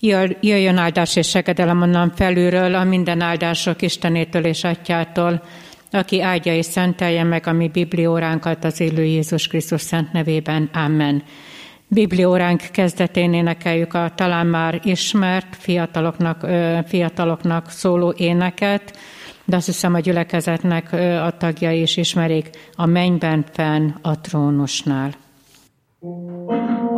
Jöjjön áldás és segedelem onnan felülről, a minden áldások Istenétől és Atyától, aki áldja és szentelje meg a mi biblióránkat az élő Jézus Krisztus szent nevében. Amen. Biblióránk kezdetén énekeljük a talán már ismert fiataloknak, fiataloknak szóló éneket, de azt hiszem a gyülekezetnek a tagjai is ismerik a mennyben fenn a trónusnál. thank you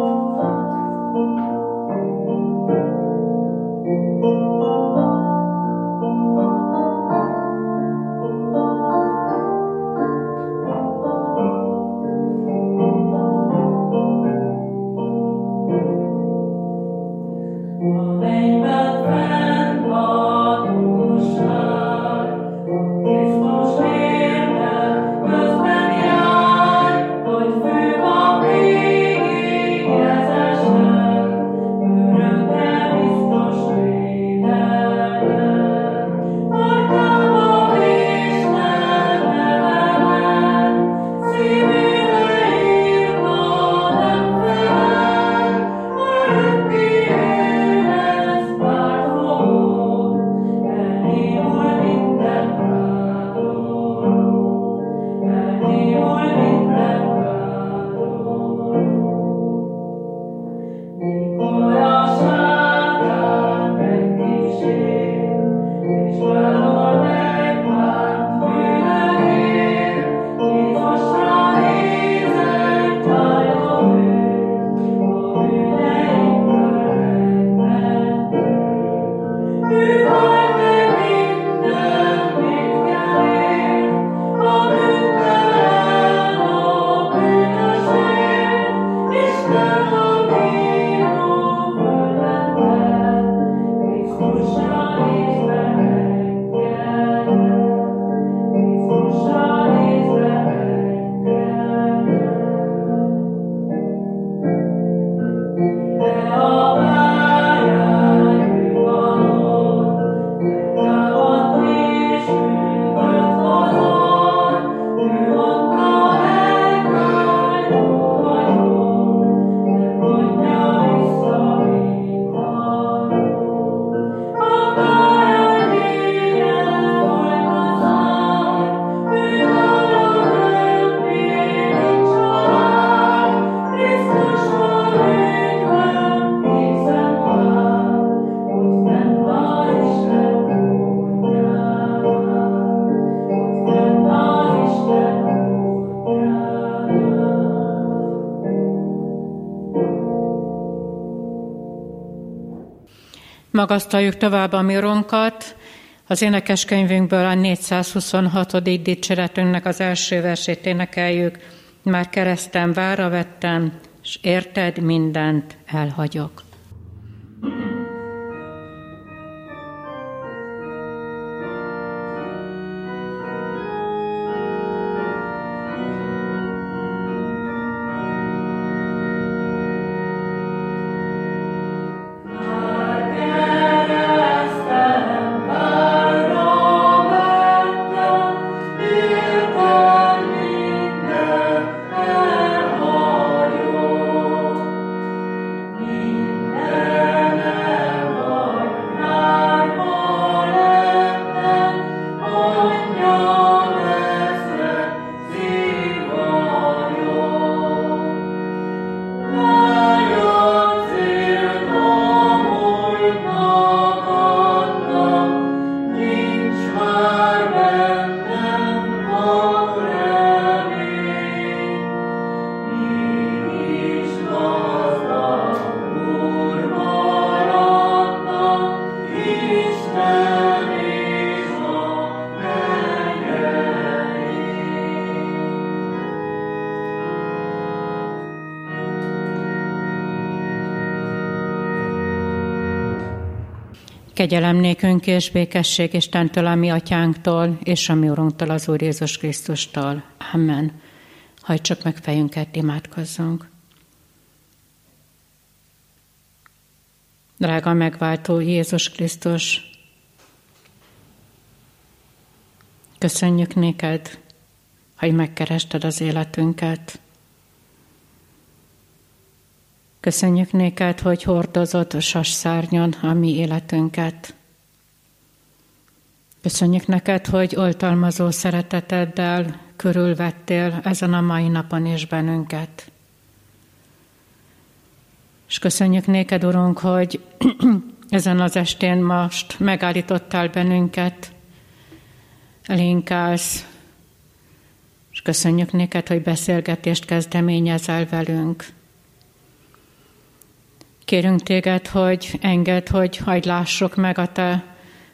Magasztaljuk tovább a mironkat, az énekeskönyvünkből a 426. dicséretünknek az első versét énekeljük. Már keresztem vára vettem, és érted mindent elhagyok. Kegyelem nékünk és békesség Istentől, a mi atyánktól, és a mi Urunktól, az Úr Jézus Krisztustól. Amen. Hajtsuk meg fejünket, imádkozzunk. Drága megváltó Jézus Krisztus, köszönjük néked, hogy megkerested az életünket. Köszönjük néked, hogy hordozott sasszárnyon a mi életünket. Köszönjük neked, hogy oltalmazó szereteteddel körülvettél ezen a mai napon is bennünket. És köszönjük néked, Urunk, hogy ezen az estén most megállítottál bennünket, elénkálsz, és köszönjük néked, hogy beszélgetést kezdeményezel velünk. Kérünk téged, hogy enged, hogy hagyd lássuk meg a te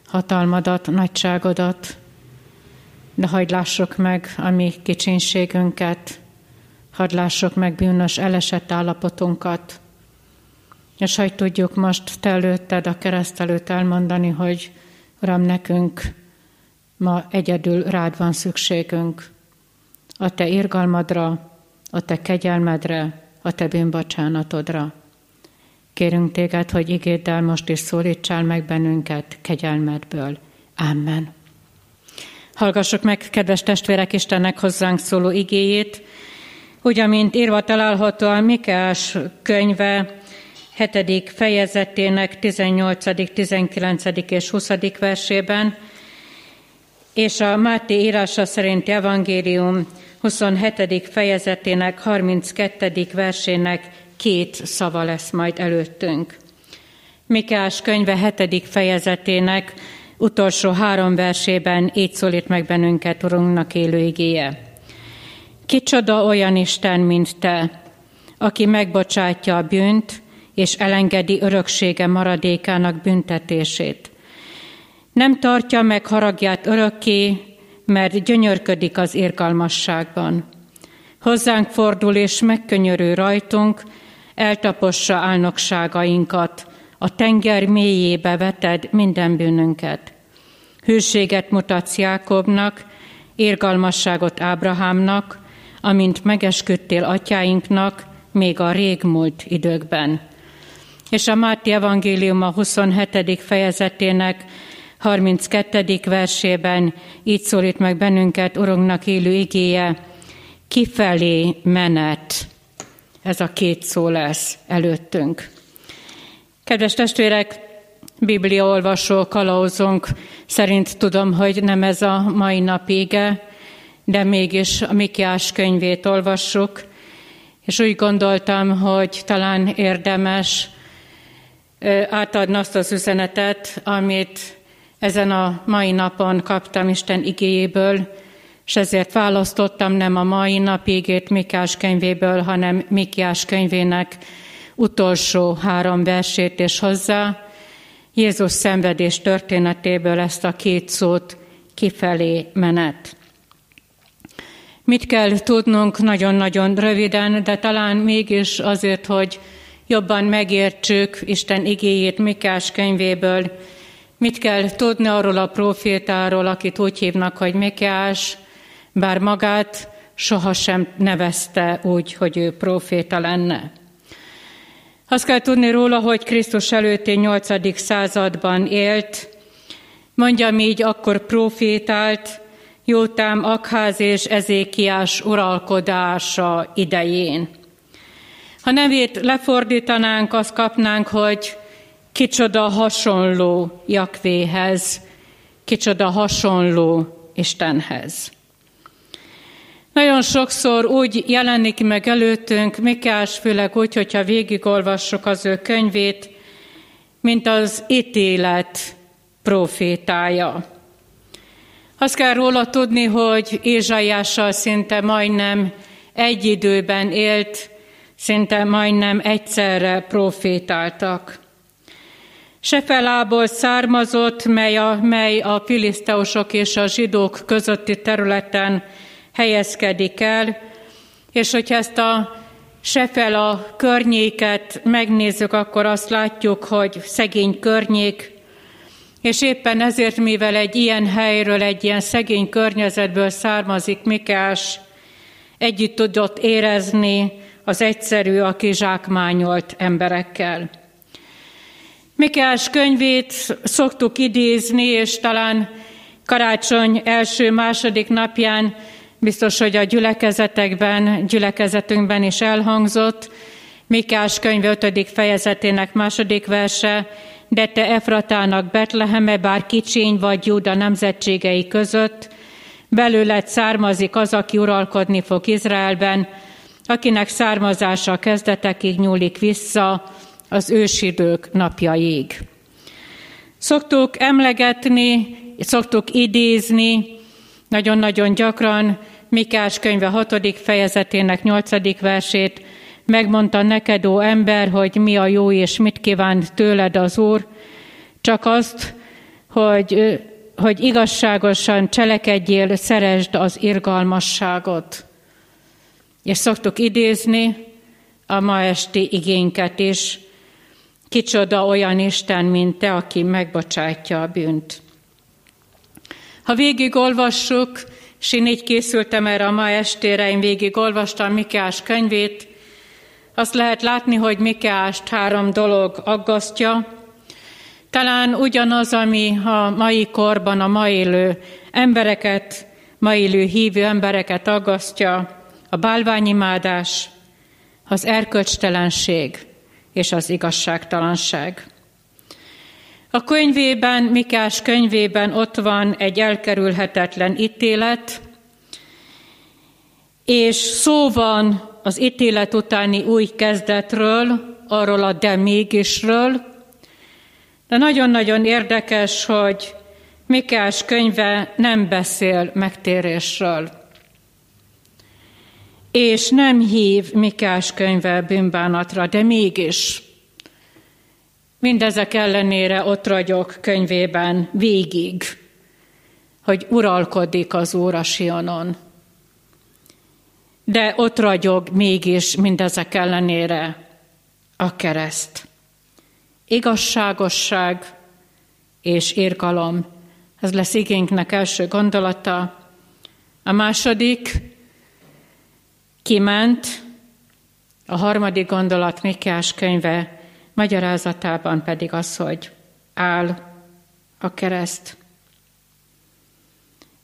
hatalmadat, nagyságodat, de hagyd lássuk meg a mi kicsinségünket, hadd lássuk meg bűnös elesett állapotunkat, és hogy tudjuk most te előtted, a kereszt előtt elmondani, hogy Uram, nekünk ma egyedül rád van szükségünk. A te irgalmadra, a te kegyelmedre, a te bűnbocsánatodra. Kérünk téged, hogy igéddel most is szólítsál meg bennünket kegyelmedből. Amen. Hallgassuk meg, kedves testvérek, Istennek hozzánk szóló igéjét, úgy, amint írva található a Mikás könyve 7. fejezetének 18., 19. és 20. versében, és a Máté írása szerinti evangélium 27. fejezetének 32. versének két szava lesz majd előttünk. Mikás könyve 7. fejezetének utolsó három versében így szólít meg bennünket Urunknak élő igéje. Kicsoda olyan Isten, mint te, aki megbocsátja a bűnt, és elengedi öröksége maradékának büntetését. Nem tartja meg haragját örökké, mert gyönyörködik az irgalmasságban. Hozzánk fordul és megkönyörül rajtunk, eltapossa álnokságainkat, a tenger mélyébe veted minden bűnünket. Hűséget mutatsz Jákobnak, érgalmasságot Ábrahámnak, amint megesküdtél atyáinknak még a régmúlt időkben. És a Máté evangélium a 27. fejezetének 32. versében így szólít meg bennünket Urunknak élő igéje, kifelé menet. Ez a két szó lesz előttünk. Kedves testvérek, Biblia olvasó kalauzunk szerint tudom, hogy nem ez a mai nap ége, de mégis a Mikiás könyvét olvassuk, és úgy gondoltam, hogy talán érdemes átadni azt az üzenetet, amit ezen a mai napon kaptam Isten igéjéből, és ezért választottam nem a mai napigét Mikás könyvéből, hanem Mikiás könyvének utolsó három versét és hozzá. Jézus szenvedés történetéből ezt a két szót kifelé menet. Mit kell tudnunk nagyon-nagyon röviden, de talán mégis azért, hogy jobban megértsük Isten igéjét Mikás könyvéből, mit kell tudni arról a profétáról, akit úgy hívnak, hogy Mikás, bár magát sohasem nevezte úgy, hogy ő proféta lenne. Azt kell tudni róla, hogy Krisztus előtti 8. században élt, mondjam így, akkor profétált Jótám, Akház és Ezékiás uralkodása idején. Ha nevét lefordítanánk, azt kapnánk, hogy kicsoda hasonló Jakvéhez, kicsoda hasonló Istenhez. Nagyon sokszor úgy jelenik meg előttünk Mikás, főleg úgy, hogyha végigolvassuk az ő könyvét, mint az ítélet profétája. Azt kell róla tudni, hogy Ézsaiással szinte majdnem egy időben élt, szinte majdnem egyszerre profétáltak. Sefelából származott, mely a, mely a filiszteusok és a zsidók közötti területen helyezkedik el, és hogyha ezt a Sefel a környéket megnézzük, akkor azt látjuk, hogy szegény környék, és éppen ezért, mivel egy ilyen helyről, egy ilyen szegény környezetből származik Mikás, együtt tudott érezni az egyszerű, a kizsákmányolt emberekkel. Mikás könyvét szoktuk idézni, és talán karácsony első-második napján biztos, hogy a gyülekezetekben, gyülekezetünkben is elhangzott, Mikás könyv 5. fejezetének második verse, de te Efratának Betleheme, bár kicsiny vagy Júda nemzetségei között, belőled származik az, aki uralkodni fog Izraelben, akinek származása a kezdetekig nyúlik vissza az ősidők napjaig. Szoktuk emlegetni, szoktuk idézni, nagyon-nagyon gyakran Mikás könyve 6. fejezetének 8. versét, megmondta neked, ó ember, hogy mi a jó és mit kívánt tőled az Úr, csak azt, hogy, hogy igazságosan cselekedjél, szeresd az irgalmasságot. És szoktuk idézni a ma esti igényket is, kicsoda olyan Isten, mint te, aki megbocsátja a bűnt. Ha végigolvassuk, és én így készültem erre a ma estére, én végigolvastam Mikeás könyvét, azt lehet látni, hogy Mikeást három dolog aggasztja. Talán ugyanaz, ami a mai korban a ma élő embereket, ma élő hívő embereket aggasztja, a bálványimádás, az erkölcstelenség és az igazságtalanság. A könyvében, Mikás könyvében ott van egy elkerülhetetlen ítélet, és szó van az ítélet utáni új kezdetről, arról a de mégisről, de nagyon-nagyon érdekes, hogy Mikás könyve nem beszél megtérésről. És nem hív Mikás könyve bűnbánatra, de mégis Mindezek ellenére ott ragyog könyvében végig, hogy uralkodik az Úr a Sionon. De ott ragyog mégis mindezek ellenére a kereszt. Igazságosság és irgalom. Ez lesz igényknek első gondolata. A második kiment, a harmadik gondolat Mikás könyve Magyarázatában pedig az, hogy áll a kereszt.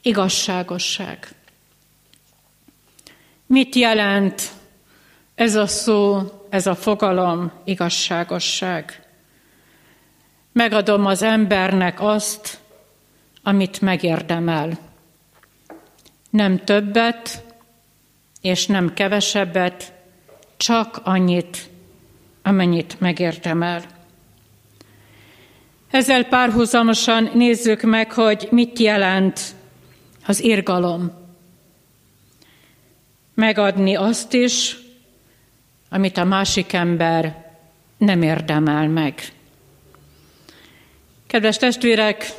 Igazságosság. Mit jelent ez a szó, ez a fogalom, igazságosság? Megadom az embernek azt, amit megérdemel. Nem többet, és nem kevesebbet, csak annyit, amennyit megértemel. Ezzel párhuzamosan nézzük meg, hogy mit jelent az irgalom. Megadni azt is, amit a másik ember nem érdemel meg. Kedves testvérek,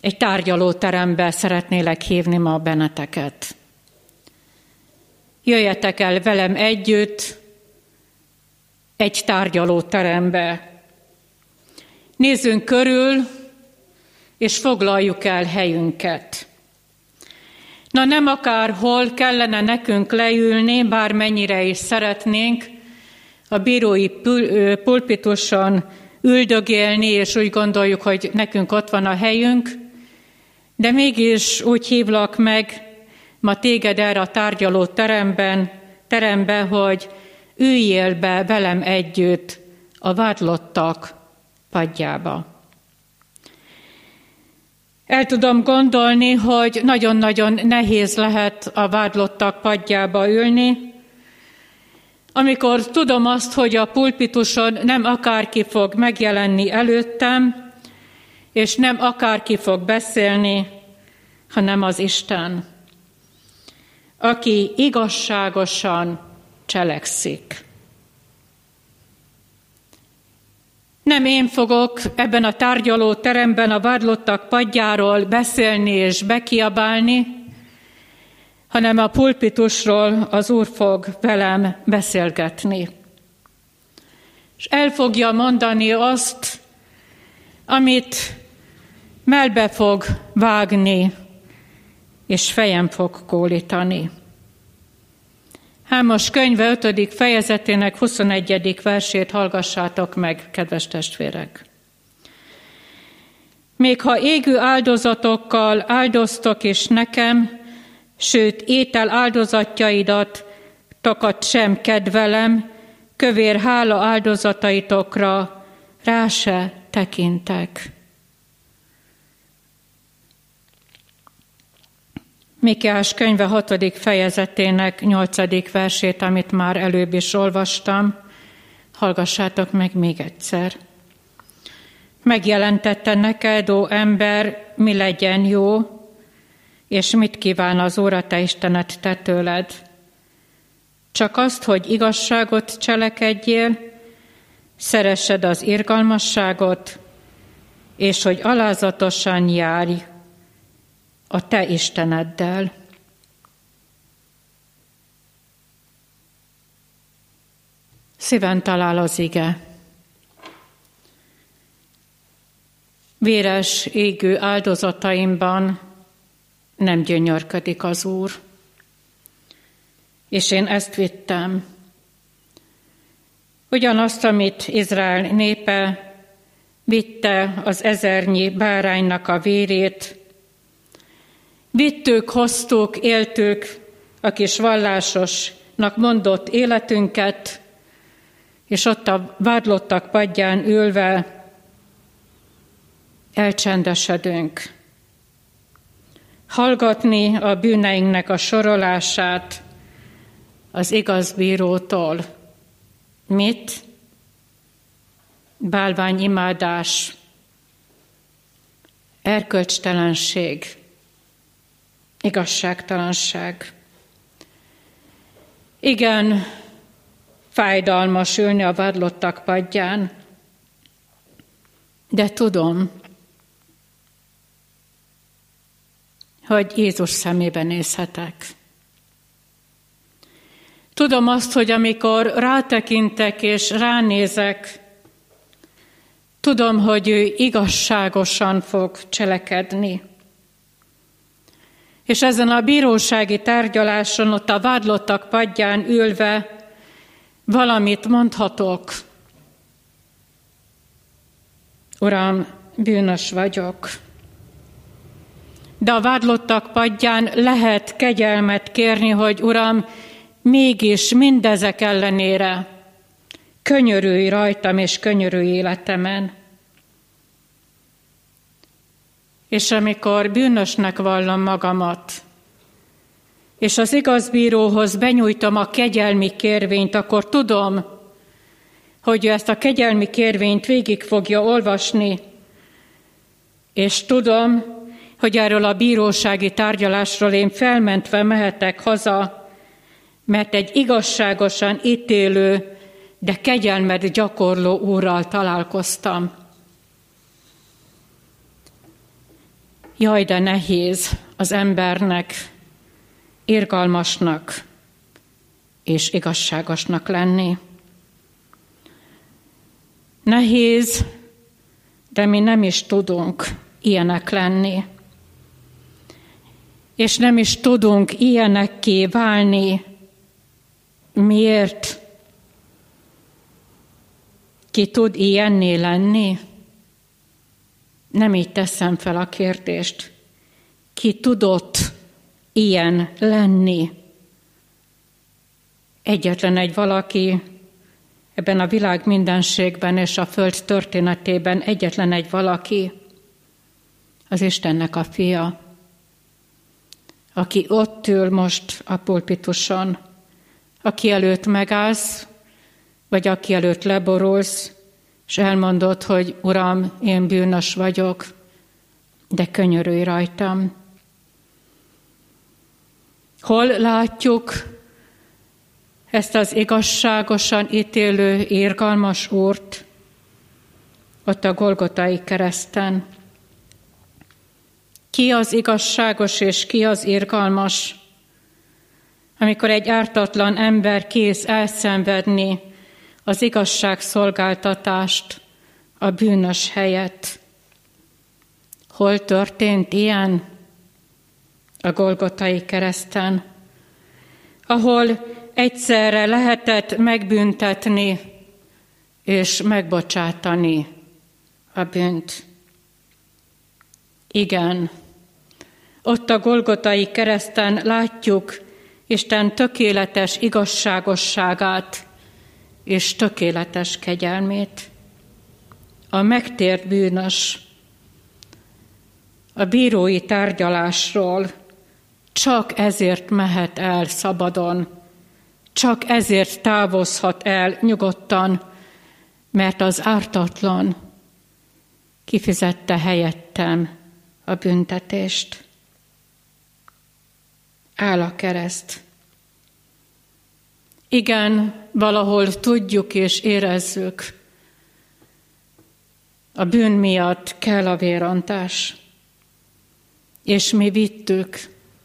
egy tárgyalóterembe szeretnélek hívni ma benneteket. Jöjjetek el velem együtt, egy tárgyalóterembe. Nézzünk körül, és foglaljuk el helyünket. Na nem akárhol kellene nekünk leülni, bármennyire is szeretnénk, a bírói pulpituson üldögélni, és úgy gondoljuk, hogy nekünk ott van a helyünk, de mégis úgy hívlak meg ma téged erre a tárgyaló teremben, terembe, hogy üljél be velem együtt a vádlottak padjába. El tudom gondolni, hogy nagyon-nagyon nehéz lehet a vádlottak padjába ülni, amikor tudom azt, hogy a pulpituson nem akárki fog megjelenni előttem, és nem akárki fog beszélni, hanem az Isten, aki igazságosan cselekszik. Nem én fogok ebben a tárgyaló teremben a vádlottak padjáról beszélni és bekiabálni, hanem a pulpitusról az Úr fog velem beszélgetni. És el fogja mondani azt, amit melbe fog vágni, és fejem fog kólítani. Hámos könyve 5. fejezetének 21. versét hallgassátok meg, kedves testvérek. Még ha égő áldozatokkal áldoztok is nekem, sőt étel áldozatjaidat takat sem kedvelem, kövér hála áldozataitokra rá se tekintek. Mikiás könyve hatodik fejezetének nyolcadik versét, amit már előbb is olvastam, hallgassátok meg még egyszer. Megjelentette neked, ó ember, mi legyen jó, és mit kíván az Óra te Istenet te tőled. Csak azt, hogy igazságot cselekedjél, szeressed az irgalmasságot, és hogy alázatosan járj a te Isteneddel. Szíven talál az ige. Véres, égő áldozataimban nem gyönyörködik az Úr. És én ezt vittem. Ugyanazt, amit Izrael népe vitte az ezernyi báránynak a vérét, Vittük, hoztuk, éltük a kis vallásosnak mondott életünket, és ott a vádlottak padján ülve elcsendesedünk. Hallgatni a bűneinknek a sorolását az igaz bírótól. Mit? Bálványimádás, erkölcstelenség, igazságtalanság. Igen, fájdalmas ülni a vádlottak padján, de tudom, hogy Jézus szemébe nézhetek. Tudom azt, hogy amikor rátekintek és ránézek, tudom, hogy ő igazságosan fog cselekedni. És ezen a bírósági tárgyaláson, ott a vádlottak padján ülve valamit mondhatok. Uram, bűnös vagyok. De a vádlottak padján lehet kegyelmet kérni, hogy Uram, mégis mindezek ellenére könyörülj rajtam és könyörülj életemen. És amikor bűnösnek vallom magamat, és az igazbíróhoz benyújtom a kegyelmi kérvényt, akkor tudom, hogy ő ezt a kegyelmi kérvényt végig fogja olvasni, és tudom, hogy erről a bírósági tárgyalásról én felmentve mehetek haza, mert egy igazságosan ítélő, de kegyelmet gyakorló úrral találkoztam. Jaj, de nehéz az embernek irgalmasnak és igazságosnak lenni. Nehéz, de mi nem is tudunk ilyenek lenni. És nem is tudunk ilyenekké válni. Miért? Ki tud ilyenné lenni? Nem így teszem fel a kérdést. Ki tudott ilyen lenni? Egyetlen egy valaki ebben a világ mindenségben és a föld történetében egyetlen egy valaki, az Istennek a fia, aki ott ül most a pulpituson, aki előtt megállsz, vagy aki előtt leborulsz, és elmondott, hogy Uram, én bűnös vagyok, de könyörülj rajtam. Hol látjuk ezt az igazságosan ítélő, érgalmas Úrt? Ott a Golgotai kereszten. Ki az igazságos és ki az irgalmas? Amikor egy ártatlan ember kész elszenvedni az igazságszolgáltatást a bűnös helyett. Hol történt ilyen? A Golgotai kereszten, ahol egyszerre lehetett megbüntetni és megbocsátani a bűnt. Igen, ott a Golgotai kereszten látjuk Isten tökéletes igazságosságát, és tökéletes kegyelmét. A megtért bűnös a bírói tárgyalásról csak ezért mehet el szabadon, csak ezért távozhat el nyugodtan, mert az ártatlan kifizette helyettem a büntetést. Áll a kereszt. Igen, valahol tudjuk és érezzük, a bűn miatt kell a vérontás. És mi vittük,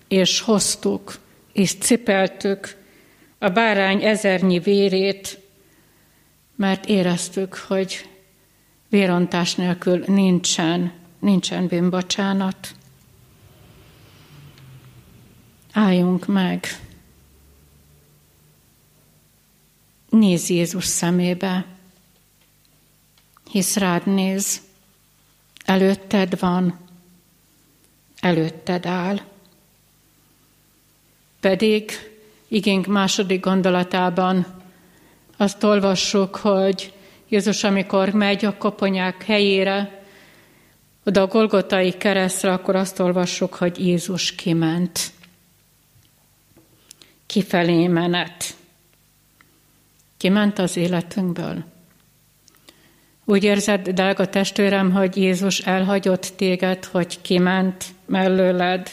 és hoztuk, és cipeltük a bárány ezernyi vérét, mert éreztük, hogy vérontás nélkül nincsen, nincsen bűnbocsánat. Álljunk meg. Nézz Jézus szemébe, hisz rád néz, előtted van, előtted áll. Pedig igénk második gondolatában azt olvassuk, hogy Jézus, amikor megy a koponyák helyére, oda a Golgotai keresztre, akkor azt olvassuk, hogy Jézus kiment. Kifelé menet. Kiment az életünkből. Úgy érzed, drága testvérem, hogy Jézus elhagyott téged, hogy kiment mellőled.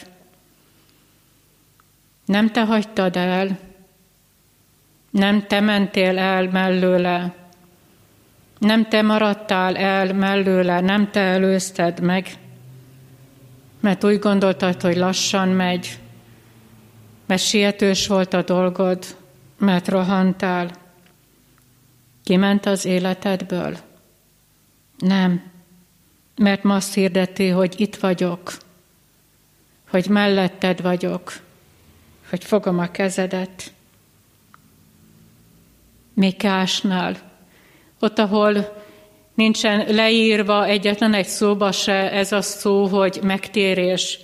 Nem te hagytad el, nem te mentél el mellőle, nem te maradtál el mellőle, nem te előzted meg, mert úgy gondoltad, hogy lassan megy, mert sietős volt a dolgod, mert rohantál. Kiment az életedből? Nem, mert ma azt hirdeti, hogy itt vagyok, hogy melletted vagyok, hogy fogom a kezedet. Mikásnál, ott, ahol nincsen leírva egyetlen egy szóba se ez a szó, hogy megtérés,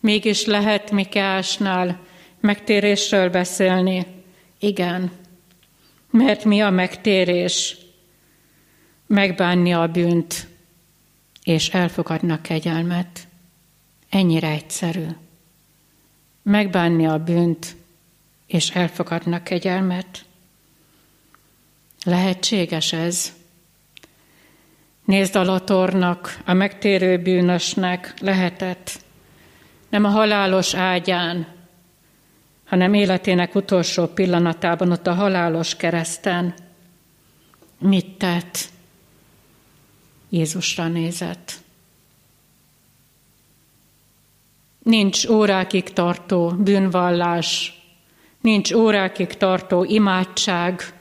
mégis lehet Mikásnál megtérésről beszélni. Igen, mert mi a megtérés? Megbánni a bűnt, és elfogadni a kegyelmet. Ennyire egyszerű. Megbánni a bűnt, és elfogadnak kegyelmet. Lehetséges ez? Nézd a latornak, a megtérő bűnösnek lehetett, nem a halálos ágyán, hanem életének utolsó pillanatában, ott a halálos kereszten. Mit tett? Jézusra nézett. Nincs órákig tartó bűnvallás, nincs órákig tartó imádság,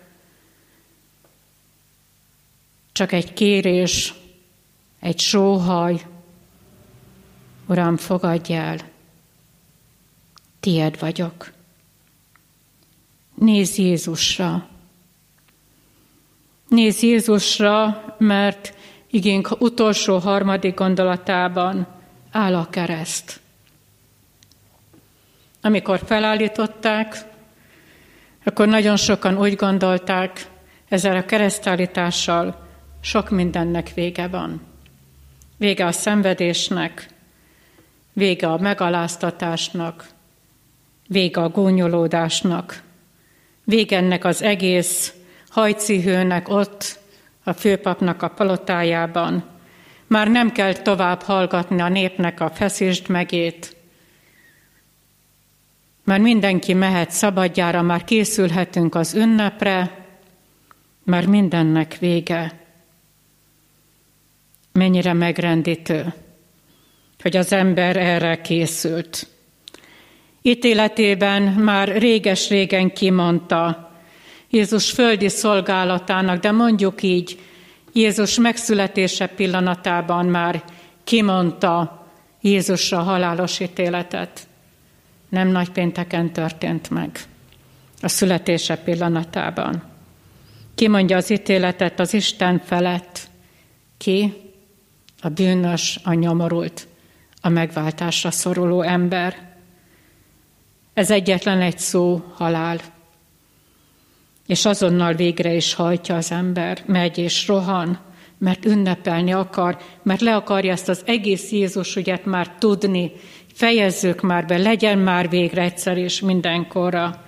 csak egy kérés, egy sóhaj. Uram, fogadj el, tied vagyok. Nézz Jézusra. Nézz Jézusra, mert igénk utolsó harmadik gondolatában áll a kereszt. Amikor felállították, akkor nagyon sokan úgy gondolták, ezzel a keresztállítással sok mindennek vége van. Vége a szenvedésnek, vége a megaláztatásnak, vége a gúnyolódásnak, vége ennek az egész hajcihőnek ott, a főpapnak a palotájában. Már nem kell tovább hallgatni a népnek a feszítsd megét. Már mindenki mehet szabadjára, már készülhetünk az ünnepre, már mindennek vége mennyire megrendítő, hogy az ember erre készült. Ítéletében már réges-régen kimondta Jézus földi szolgálatának, de mondjuk így, Jézus megszületése pillanatában már kimondta Jézusra halálos ítéletet. Nem nagy pénteken történt meg a születése pillanatában. Kimondja az ítéletet az Isten felett. Ki? a bűnös, a nyomorult, a megváltásra szoruló ember. Ez egyetlen egy szó, halál. és azonnal végre is hajtja az ember, megy és rohan, mert ünnepelni akar, mert le akarja ezt az egész Jézus ügyet már tudni, fejezzük már be, legyen már végre egyszer és mindenkorra.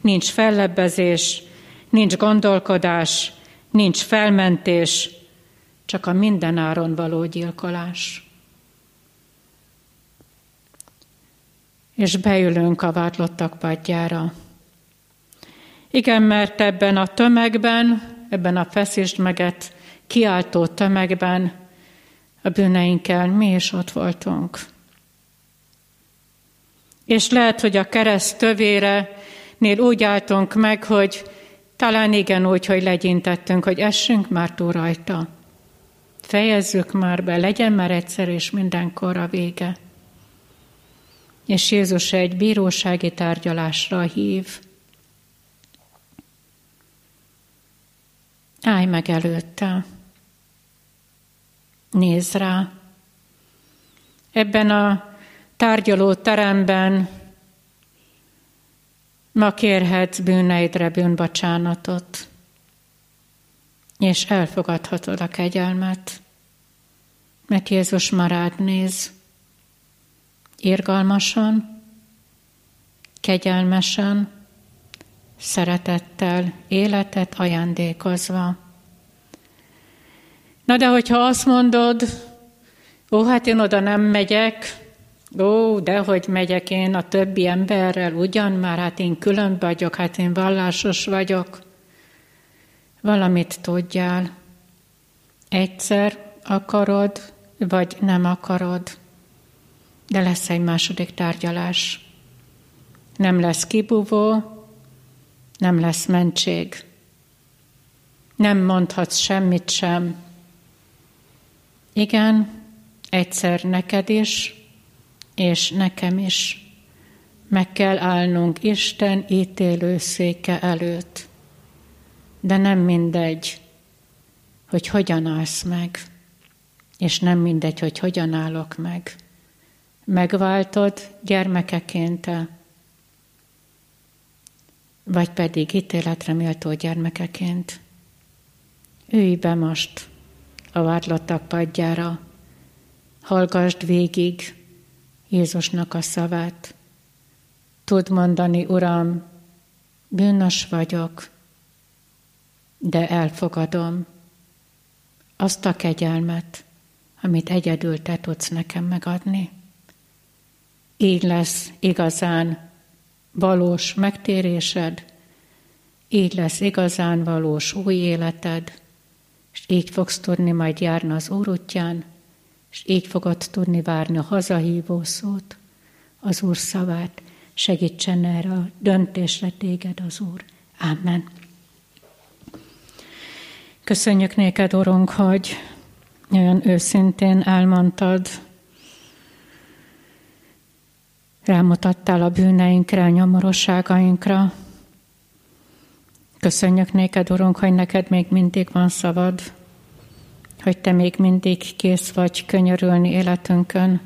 Nincs fellebbezés, nincs gondolkodás, nincs felmentés, csak a mindenáron való gyilkolás. És beülünk a vádlottak padjára. Igen, mert ebben a tömegben, ebben a feszítsd meget kiáltó tömegben a bűneinkkel mi is ott voltunk. És lehet, hogy a kereszt tövére nél úgy álltunk meg, hogy talán igen úgy, hogy legyintettünk, hogy essünk már túl rajta. Fejezzük már be, legyen már egyszer és mindenkor a vége. És Jézus egy bírósági tárgyalásra hív. Állj meg előtte. Nézz rá. Ebben a tárgyaló teremben ma kérhetsz bűneidre bűnbacsánatot, és elfogadhatod a kegyelmet, mert Jézus már rád néz, irgalmasan, kegyelmesen, szeretettel, életet ajándékozva. Na de hogyha azt mondod, ó, hát én oda nem megyek, ó, de hogy megyek én a többi emberrel, ugyan már, hát én külön vagyok, hát én vallásos vagyok. Valamit tudjál. Egyszer akarod, vagy nem akarod, de lesz egy második tárgyalás. Nem lesz kibúvó, nem lesz mentség. Nem mondhatsz semmit sem. Igen, egyszer neked is, és nekem is. Meg kell állnunk Isten ítélőszéke előtt. De nem mindegy, hogy hogyan állsz meg, és nem mindegy, hogy hogyan állok meg. Megváltod gyermekeként -e, vagy pedig ítéletre méltó gyermekeként. Ülj be most a vádlottak padjára, hallgassd végig Jézusnak a szavát. Tud mondani, Uram, bűnös vagyok, de elfogadom azt a kegyelmet, amit egyedül te tudsz nekem megadni. Így lesz igazán valós megtérésed, így lesz igazán valós új életed, és így fogsz tudni majd járni az Úr útján, és így fogod tudni várni a hazahívó szót, az Úr szavát, segítsen erre a döntésre téged az Úr. Amen. Köszönjük néked, Urunk, hogy olyan őszintén elmondtad, rámutattál a bűneinkre, a nyomorosságainkra. Köszönjük néked, Urunk, hogy neked még mindig van szavad, hogy te még mindig kész vagy könyörülni életünkön,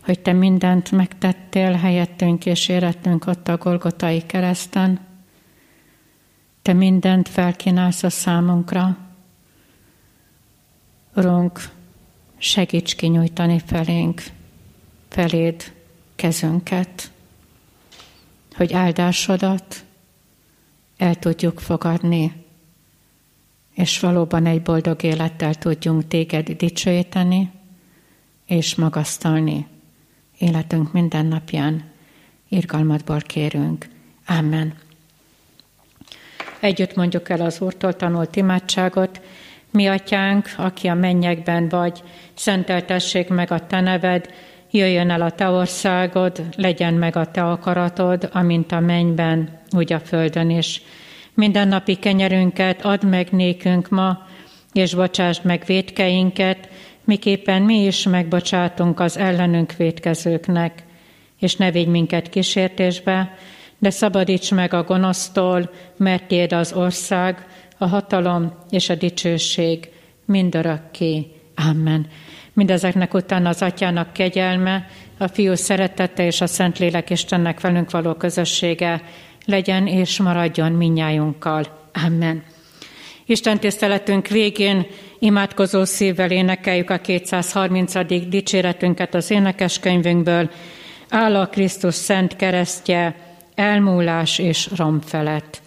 hogy te mindent megtettél helyettünk és érettünk ott a Golgotai kereszten. Te mindent felkínálsz a számunkra. Urunk, segíts kinyújtani felénk, feléd kezünket, hogy áldásodat el tudjuk fogadni, és valóban egy boldog élettel tudjunk téged dicsőíteni és magasztalni életünk minden napján. Irgalmadból kérünk. Amen. Együtt mondjuk el az Úrtól tanult imádságot. Mi atyánk, aki a mennyekben vagy, szenteltessék meg a te neved, jöjjön el a te országod, legyen meg a te akaratod, amint a mennyben, úgy a földön is. Minden napi kenyerünket add meg nékünk ma, és bocsásd meg védkeinket, miképpen mi is megbocsátunk az ellenünk védkezőknek, és ne vigy minket kísértésbe, de szabadíts meg a gonosztól, mert tiéd az ország, a hatalom és a dicsőség mindörökké. Amen. Mindezeknek utána az Atyának kegyelme, a Fiú szeretete és a Szentlélek Istennek velünk való közössége legyen és maradjon minnyájunkkal. Amen. Isten tiszteletünk végén imádkozó szívvel énekeljük a 230. dicséretünket az énekeskönyvünkből. Áll a Krisztus szent keresztje, elmúlás és rom felett.